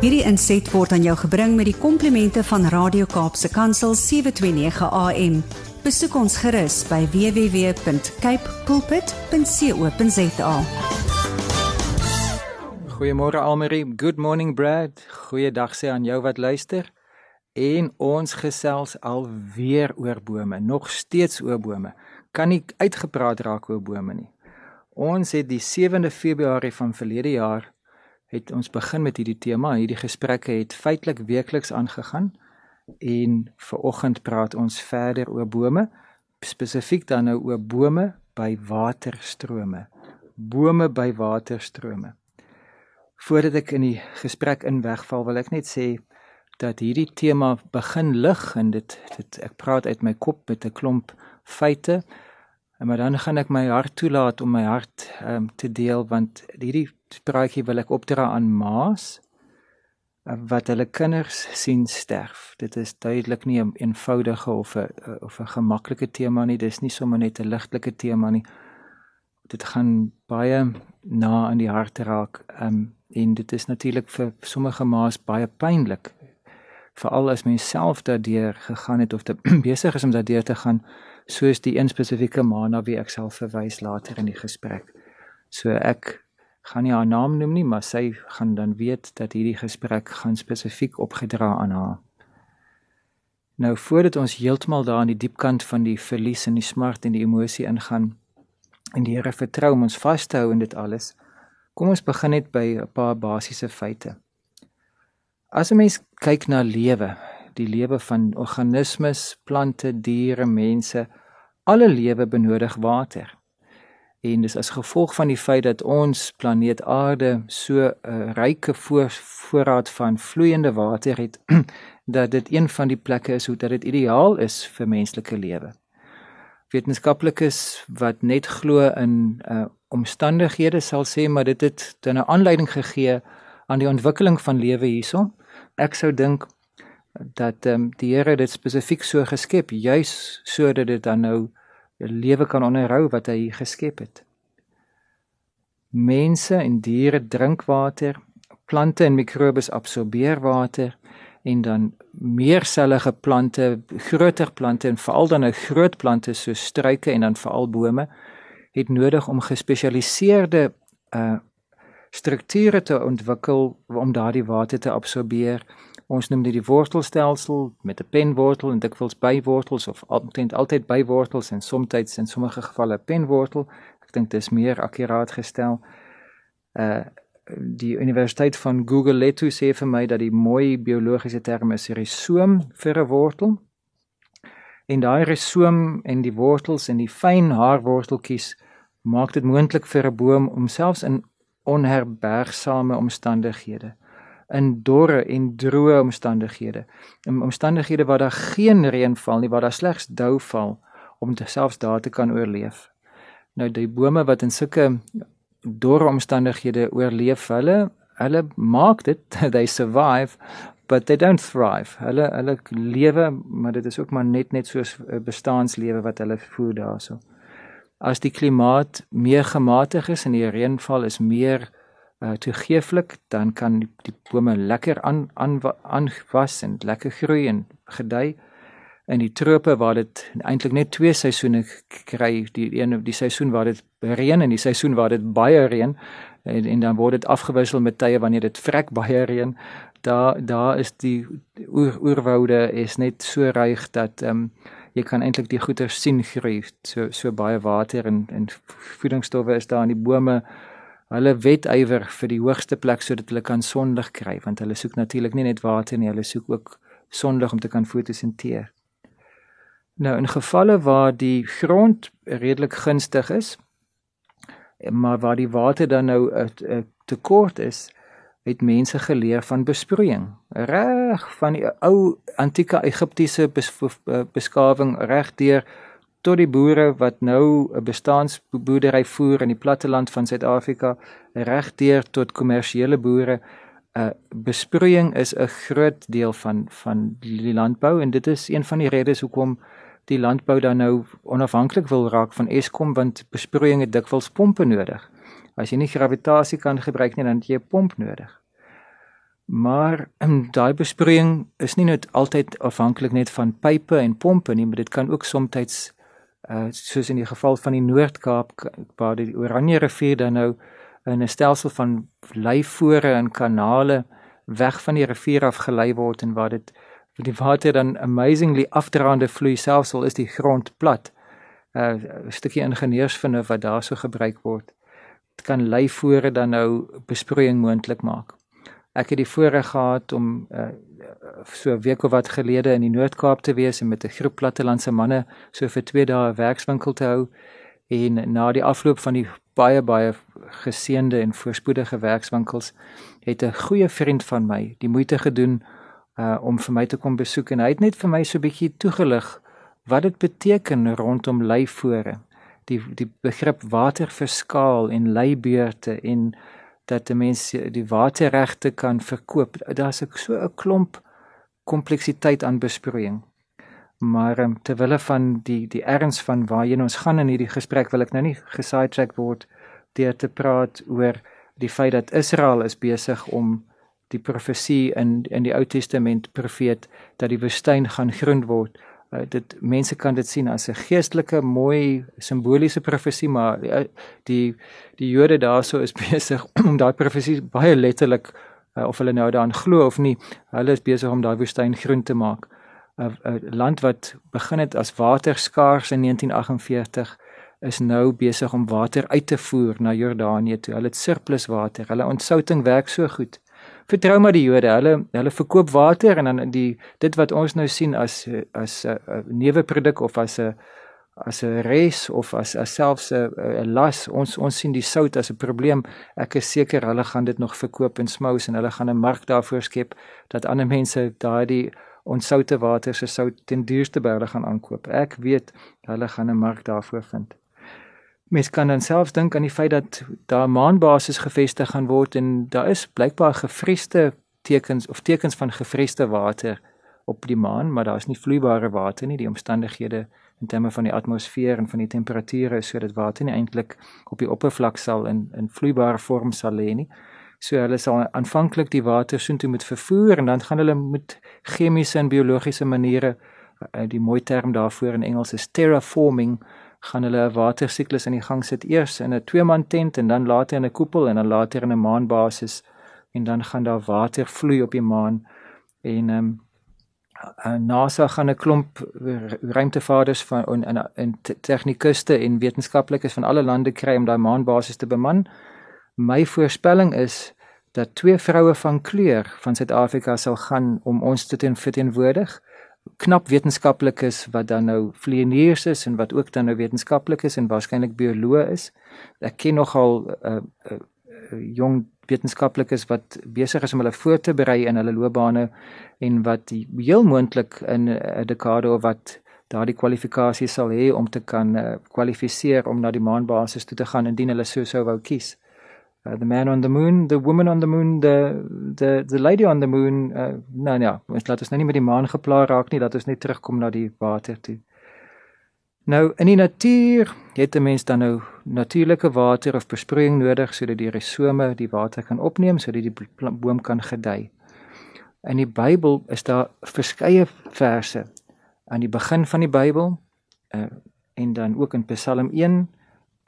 Hierdie inset word aan jou gebring met die komplimente van Radio Kaapse Kansel 729 AM. Besoek ons gerus by www.cape pulpit.co.za. Goeiemôre Almarie, good morning Brad. Goeiedag sê aan jou wat luister. En ons gesels alweer oor bome, nog steeds oor bome. Kan nie uitgepraat raak oor bome nie. Ons het die 7de Februarie van verlede jaar het ons begin met hierdie tema. Hierdie gesprekke het feitelik weekliks aangegaan en ver oggend praat ons verder oor bome, spesifiek dan nou oor bome by waterstrome. Bome by waterstrome. Voordat ek in die gesprek in wegval, wil ek net sê dat hierdie tema begin lig en dit dit ek praat uit my kop met 'n klomp feite. Maar dan gaan ek my hart toelaat om my hart um, te deel want hierdie praatjie wil ek opdra aan ma's eh, wat hulle kinders sien sterf. Dit is duidelik nie 'n eenvoudige of 'n eh, of 'n gemaklike tema nie. Dis nie sommer net 'n ligtelike tema nie. Dit gaan baie na aan die hart raak. Ehm um, en dit is natuurlik vir sommige ma's baie pynlik. Veral as mens self daardeur gegaan het of te besig is om daardeur te gaan soos die een spesifieke ma na wie ek sal verwys later in die gesprek. So ek gaan nie haar naam noem nie, maar sy gaan dan weet dat hierdie gesprek gaan spesifiek opgedra aan haar. Nou voordat ons heeltemal daar aan die diep kant van die verlies en die smart en die emosie ingaan en die Here vertrou om ons vas te hou in dit alles, kom ons begin net by 'n paar basiese feite. As 'n mens kyk na lewe, die lewe van organismes, plante, diere, mense, alle lewe benodig water. En dis as gevolg van die feit dat ons planeet Aarde so 'n uh, ryke voor, voorraad van vloeiende water het dat dit een van die plekke is hoe dat dit ideaal is vir menslike lewe. Wetenskaplikes wat net glo in uh, omstandighede sal sê maar dit het dan 'n aanleiding gegee aan die ontwikkeling van lewe hierson. Ek sou dink dat um, die Here dit spesifiek so geskep juis sodat dit dan nou 'n lewe kan onderhou wat hy geskep het. Mense en diere drink water, plante en mikrobes absorbeer water en dan meersellige plante, groter plante en veral dan 'n groot plante soos struike en dan veral bome het nodig om gespesialiseerde uh strukture te ontwikkel om daardie water te absorbeer Ons noem dit die wortelstelsel met 'n penwortel en dikwels bywortels of altyd altyd bywortels en soms in sommige gevalle penwortel. Ek dink dit is meer akkuraat gestel. Uh die Universiteit van Google Letu sê vir my dat die mooi biologiese term is risoom vir 'n wortel. En daai risoom en die wortels en die fyn haarworteltjies maak dit moontlik vir 'n boom om selfs in onherbergsame omstandighede in dorre en droë omstandighede. In omstandighede waar daar geen reën val nie, waar daar slegs dou val om te selfs daar te kan oorleef. Nou die bome wat in sulke dorre omstandighede oorleef, hulle hulle maak dit, they survive, but they don't thrive. Hulle hulle lewe, maar dit is ook maar net net soos 'n bestaanslewe wat hulle voer daarso. As die klimaat meer gematig is en die reënval is meer uh, toegeeflik, dan kan die, die bome lekker aan aan aanwas en lekker groei en gedei. In die trope waar dit eintlik net twee seisoene kry, die een die seisoen waar dit reën en die seisoen waar dit baie reën en, en dan word dit afgewissel met tye wanneer dit vrek baie reën. Daar daar is die oer, oerwoude is net so ryk dat ehm um, jy kan eintlik die goeie sien groei so so baie water en en voedingsstowwe is daar in die bome hulle wetywer vir die hoogste plek sodat hulle kan sonlig kry want hulle soek natuurlik nie net water nie hulle soek ook sonlig om te kan fotosinteer. Nou in gevalle waar die grond redelik gunstig is maar waar die water dan nou 'n tekort is het mense geleer van besproeiing reg van die ou antieke Egiptiese bes, beskawing reg deur tot die boere wat nou 'n bestaansboerdery voer in die platteland van Suid-Afrika regdeur tot kommersiële boere. 'n uh, Besproeiing is 'n groot deel van van die landbou en dit is een van die redes hoekom die landbou dan nou onafhanklik wil raak van Eskom want besproeiing het dikwels pompe nodig. As jy nie gravitasie kan gebruik nie dan het jy 'n pomp nodig. Maar daai besproeiing is nie net altyd afhanklik net van pype en pompe nie, maar dit kan ook soms uh soos in die geval van die Noord-Kaap waar die Oranje rivier dan nou in 'n stelsel van leifore en kanale weg van die rivier af gelei word en waar dit die water dan amazingly afdraande vloei selfs al is die grond plat. 'n uh, stukkie ingenieursvinde wat daarso gebruik word. Kan leifore dan nou besproeiing moontlik maak. Ek het die voorreg gehad om uh, so 'n week of wat gelede in die Noord-Kaap te wees en met 'n groep plattelandse manne so vir 2 dae 'n werkswinkel te hou en na die afloop van die baie baie geseënde en voorspoedige werkswinkels het 'n goeie vriend van my die moeite gedoen uh om vir my te kom besoek en hy het net vir my so 'n bietjie toegelig wat dit beteken rondom leifore die die begrip waterverskaal en leibeurte en dat die mense die waterregte kan verkoop daar's ek so 'n klomp kompleksiteit aan besproeiing maar um, terwyl hulle van die die erns van waarheen ons gaan in hierdie gesprek wil ek nou nie gesidetrack word deur te praat oor die feit dat Israel is besig om die profesie in in die Ou Testament profeet dat die woestyn gaan groen word. Uh, dit mense kan dit sien as 'n geestelike mooi simboliese profesie maar uh, die, die Jode daarso is besig om daai profesie baie letterlik uh, of hulle nou daaraan glo of nie, hulle is besig om daai woestyn groen te maak. 'n 'n land wat begin het as waterskaars in 1948 is nou besig om water uit te voer na Jordanië toe. Hulle het surplus water. Hulle ontsouting werk so goed. Vertrou maar die Jode. Hulle hulle verkoop water en dan die dit wat ons nou sien as as 'n neuwe produk of as 'n as 'n res of as as selfs 'n las. Ons ons sien die sout as 'n probleem. Ek is seker hulle gaan dit nog verkoop in smous en hulle gaan 'n mark daarvoor skep dat ander mense daardie onsoute water se sout ten duurste by hulle gaan aankoop. Ek weet hulle gaan 'n mark daarvoor vind. Mens kan dan selfs dink aan die feit dat daar maanbasis gevestig gaan word en daar is blykbaar gefriesde tekens of tekens van gefriesde water op die maan, maar daar is nie vloeibare water nie. Die omstandighede in terme van die atmosfeer en van die temperature is sodat water nie eintlik op die oppervlak sal in in vloeibare vorm sal lê nie. So hulle sal aanvanklik die water soontoe moet vervoer en dan gaan hulle met chemiese en biologiese maniere eh, die mooi term daarvoor in Engels is terraforming gaan hulle 'n watersiklus in die gang sit eers in 'n twee man tent en dan later in 'n koepel en dan later in 'n maanbasis en dan gaan daar water vloei op die maan en ehm um, NASA gaan 'n klomp ruimtevaarders van in in tegnikuste en wetenskaplikes van alle lande kry om daai maanbasis te beman my voorspelling is dat twee vroue van kleur van Suid-Afrika sal gaan om ons te teenwoordig. Knap wetenskaplikes wat dan nou vlieëniers is en wat ook dan nou wetenskaplik is en waarskynlik bioloë is. Ek ken nogal 'n uh, uh, uh, jong wetenskaplikes wat besig is om hulle voor te berei in hulle loopbane en wat heel moontlik in 'n dekade of wat daardie kwalifikasies sal hê om te kan uh, kwalifiseer om na die maanbasis toe te gaan indien hulle so sou wou kies. Uh, the man on the moon, the woman on the moon, the the the lady on the moon. Uh, nou ja, ons laat ons nou nie met die maan geplaag raak nie, dat ons net terugkom na die water toe. Nou in die natuur het 'n mens dan nou natuurlike water of besproeiing nodig sodat die risome die water kan opneem sodat die boom kan gedei. In die Bybel is daar verskeie verse aan die begin van die Bybel uh, en dan ook in Psalm 1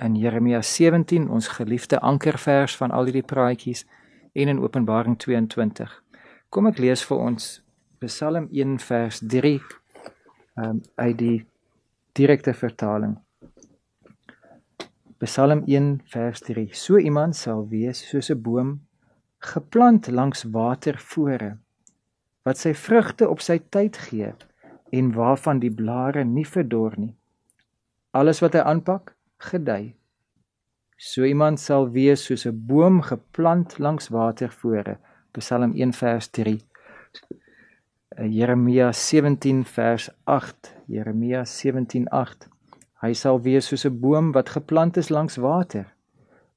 in Jeremia 17 ons geliefde ankervers van al hierdie praatjies en in Openbaring 22. Kom ek lees vir ons Psalm 1 vers 3 um, uit die direkte vertaling. Psalm 1 vers 3. So iemand sal wees soos 'n boom geplant langs watervore wat sy vrugte op sy tyd gee en waarvan die blare nie verdor nie. Alles wat hy aanpak, gedei. So iemand sal wees soos 'n boom geplant langs watervore. Psalm 1 vers 3. Eh, Jeremia 17 vers 8. Jeremia 17:8. Hy sal wees soos 'n boom wat geplant is langs water,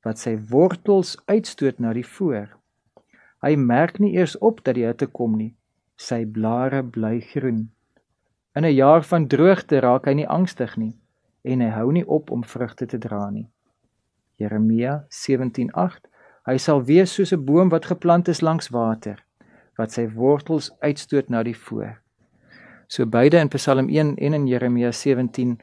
wat sy wortels uitstoot na die voor. Hy merk nie eers op dat die hitte kom nie. Sy blare bly groen. In 'n jaar van droogte raak hy nie angstig nie en hy hou nie op om vrugte te dra nie. Jeremia 17:8 Hy sal wees soos 'n boom wat geplant is langs water, wat sy wortels uitstoot na die voor. So beide in Psalm 1 en in Jeremia 17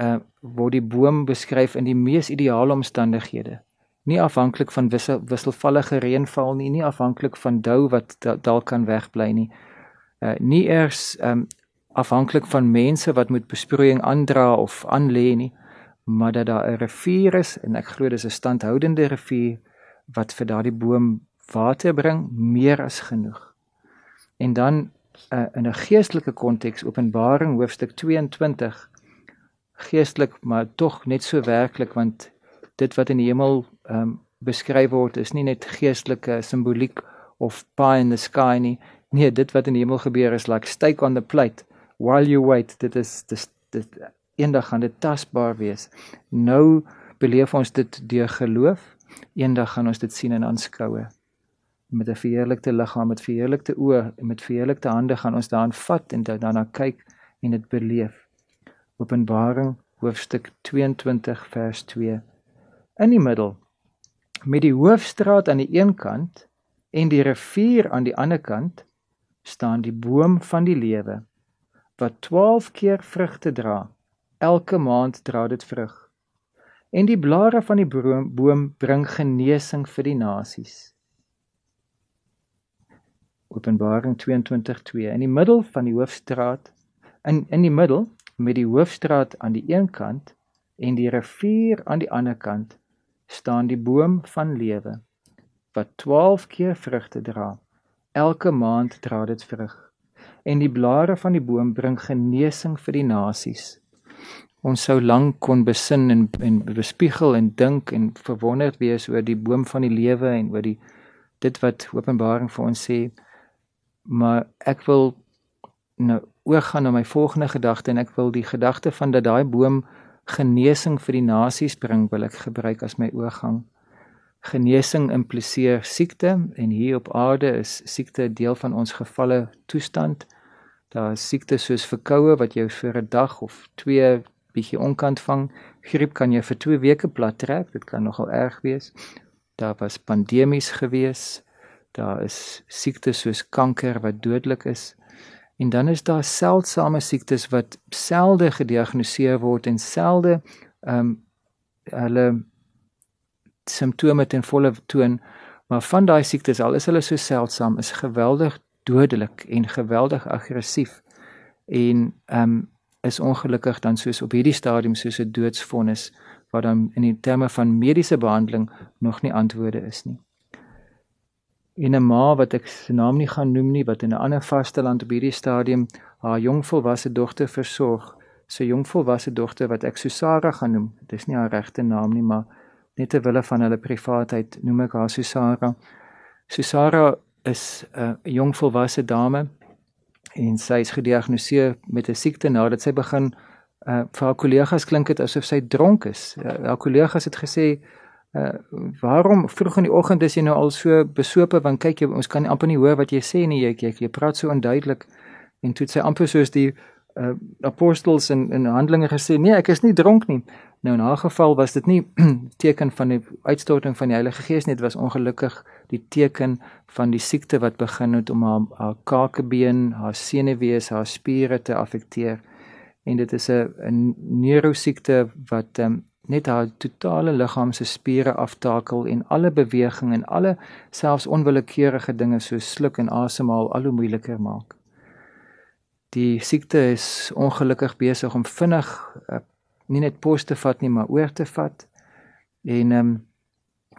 uh word die boom beskryf in die mees ideale omstandighede. Nie afhanklik van wissel, wisselvallige reënval nie, nie afhanklik van dou wat dalk kan wegbly nie. Uh nie eers um afhanklik van mense wat moet besproeiing aandra of aanlê nie, maar dat daar 'n rivier is en ek glo dis 'n standhoudende rivier wat vir daardie boom water bring meer as genoeg. En dan uh, in 'n geestelike konteks Openbaring hoofstuk 22 geestelik maar tog net so werklik want dit wat in die hemel um, beskryf word is nie net geestelike simboliek of pie in the sky nie nee dit wat in die hemel gebeur is like steak on the plate while you wait dit is dit, dit eendag gaan dit tasbaar wees nou beleef ons dit deur geloof eendag gaan ons dit sien en aanskoue met 'n verheerlikte liggaam met verheerlikte oë en met verheerlikte hande gaan ons daarin vat en daarna kyk en dit beleef. Openbaring hoofstuk 22 vers 2. In die middel met die hoofstraat aan die een kant en die rivier aan die ander kant staan die boom van die lewe wat 12 keer vrugte dra. Elke maand dra dit vrug. En die blare van die boom, boom bring genesing vir die nasies. Openbaring 22:2 in die middel van die hoofstraat in in die middel met die hoofstraat aan die een kant en die rivier aan die ander kant staan die boom van lewe wat 12 keer vrugte dra elke maand dra dit vrug en die blare van die boom bring genesing vir die nasies ons sou lank kon besin en en bespiegel en dink en verwonderd wees oor die boom van die lewe en oor die dit wat Openbaring vir ons sê maar ek wil nou oorgaan na my volgende gedagte en ek wil die gedagte van dat daai boom genesing vir die nasies bring wil ek gebruik as my oorgang. Genesing impliseer siekte en hier op aarde is siekte deel van ons gevalle toestand. Daar is siekte soos verkoue wat jou vir 'n dag of 2 bietjie onkant vang. Griep kan jou vir 2 weke plat trek. Dit kan nogal erg wees. Daar was pandemies geweest daar is siektes soos kanker wat dodelik is en dan is daar seldsame siektes wat selde gediagnoseer word en selde ehm um, hulle simptome ten volle toon maar van daai siektes al is hulle so seldsaam is geweldig dodelik en geweldig aggressief en ehm um, is ongelukkig dan soos op hierdie stadium soos 'n doodsvonnis wat dan in die terme van mediese behandeling nog nie antwoorde is nie en 'n ma wat ek se naam nie gaan noem nie wat in 'n ander vasteland op hierdie stadium haar jongvolwasse dogter versorg. Sy jongvolwasse dogter wat ek Susara gaan noem. Dit is nie haar regte naam nie, maar net ter wille van hulle privaatheid noem ek haar Susara. Susara is 'n uh, jongvolwasse dame en sy is gediagnoseer met 'n siekte nadat sy begin uh, vir haar kollegas klink dit asof sy dronk is. Uh, haar kollegas het gesê Uh waarom vroeg in die oggend is jy nou al so besope want kyk jy ons kan amper nie hoor wat jy sê nie jy jy, jy praat so onduidelik en toe sê amper soos die uh apostels in in Handelinge gesê nee ek is nie dronk nie nou in haar geval was dit nie teken van die uitstorting van die Heilige Gees nie dit was ongelukkig die teken van die siekte wat begin het om haar, haar kakebeen haar senuwees haar spiere te affekteer en dit is 'n 'n neurosiekte wat um, net haar totale liggaam se spiere aftakel en alle beweging en alle selfs onwillekeurige dinge soos sluk en asemhaal al hoe moeiliker maak. Die siekte is ongelukkig besig om vinnig uh, nie net pos te vat nie, maar oor te vat. En ehm um,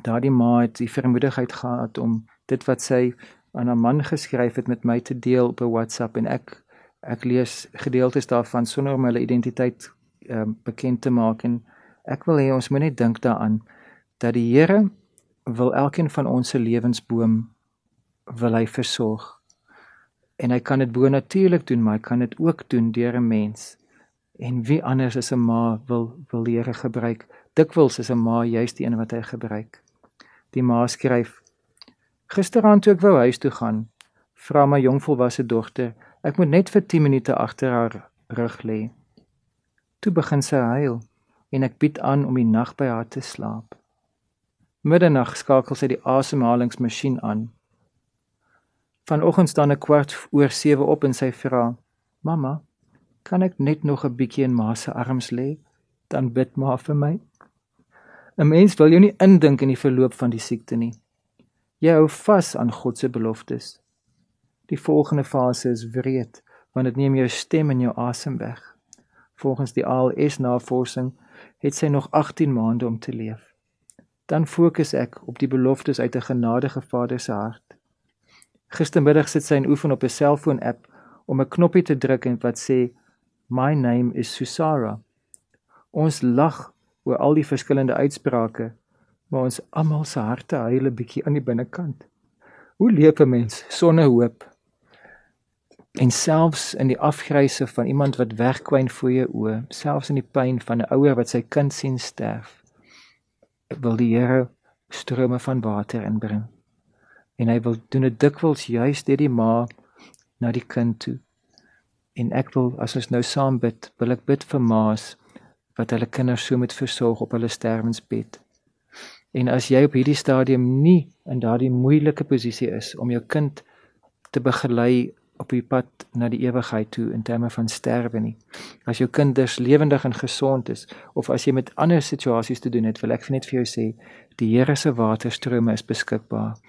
daardie ma het die vermoedigheid gehad om dit wat sy aan haar man geskryf het met my te deel op 'n WhatsApp en ek ek lees gedeeltes daarvan sonder om hulle identiteit ehm um, bekend te maak en Ek wil hê ons moet net dink daaraan dat die Here wil elkeen van ons se lewensboom wil hy versorg. En hy kan dit bo natuurlik doen, maar hy kan dit ook doen deur 'n mens. En wie anders as 'n ma wil wil Here gebruik? Dikwels is 'n ma juist die een wat hy gebruik. Die ma skryf: Gisteraand toe ek wou huis toe gaan, vra my jongvolwasse dogter, ek moet net vir 10 minute agter haar rug lê. Toe begin sy huil en ek bied aan om die nag by haar te slaap. Middernag skakel sy die asemhalingsmasjien aan. Vanoggend staan ek kwart oor 7 op en sy vra: "Mamma, kan ek net nog 'n bietjie in ma se arms lê? Dan bid maar vir my." 'n Mens wil jou nie indink in die verloop van die siekte nie. Jy hou vas aan God se beloftes. Die volgende fase is wreed, want dit neem jou stem en jou asem weg. Volgens die ALS navorsing het sy nog 18 maande om te leef. Dan fokus ek op die beloftes uit 'n genadige Vader se hart. Gistermiddag sit sy en oefen op 'n selfoon-app om 'n knoppie te druk en wat sê My name is Susara. Ons lag oor al die verskillende uitsprake, maar ons almal se harte huil 'n bietjie aan die binnekant. Hoe leef 'n mens sonder hoop? En selfs in die afgryse van iemand wat wegkwyn voor jou oë, selfs in die pyn van 'n ouer wat sy kind sien sterf, wil die Here strome van water inbring. En hy wil doen dit dikwels juis deur die ma na die kind toe. En ek wil as ons nou saam bid, wil ek bid vir ma's wat hulle kinders so moet versorg op hulle sterwensbed. En as jy op hierdie stadium nie in daardie moeilike posisie is om jou kind te begelei op die pad na die ewigheid toe in terme van sterwe nie. As jou kinders lewendig en gesond is of as jy met ander situasies te doen het, wil ek net vir jou sê, die Here se waterstrome is beskikbaar.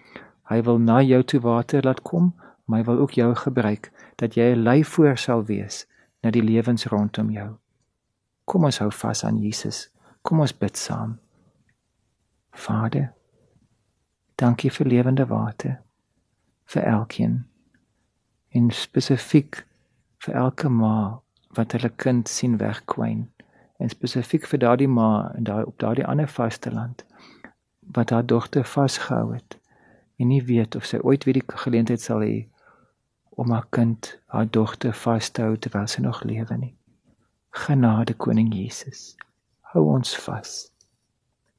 Hy wil na jou toe water laat kom, maar hy wil ook jou gebruik dat jy 'n leifoor sal wees na die lewens rondom jou. Kom ons hou vas aan Jesus. Kom ons bid saam. Vader, dankie vir lewende water vir elkeen en spesifiek vir elke ma wat hulle kind sien wegkwyn en spesifiek vir daardie ma en daai op daardie ander vasteland wat haar dogter vasgehou het en nie weet of sy ooit weer die geleentheid sal hê om haar kind haar dogter vas te hou terwyl sy nog lewe nie. Genade koning Jesus. Hou ons vas.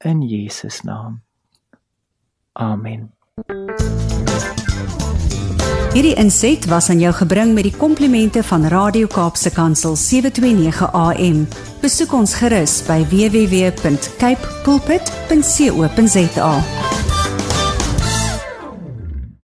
In Jesus naam. Amen. Hierdie inset was aan jou gebring met die komplimente van Radio Kaapse Kansel 729 AM. Besoek ons gerus by www.cape pulpit.co.za.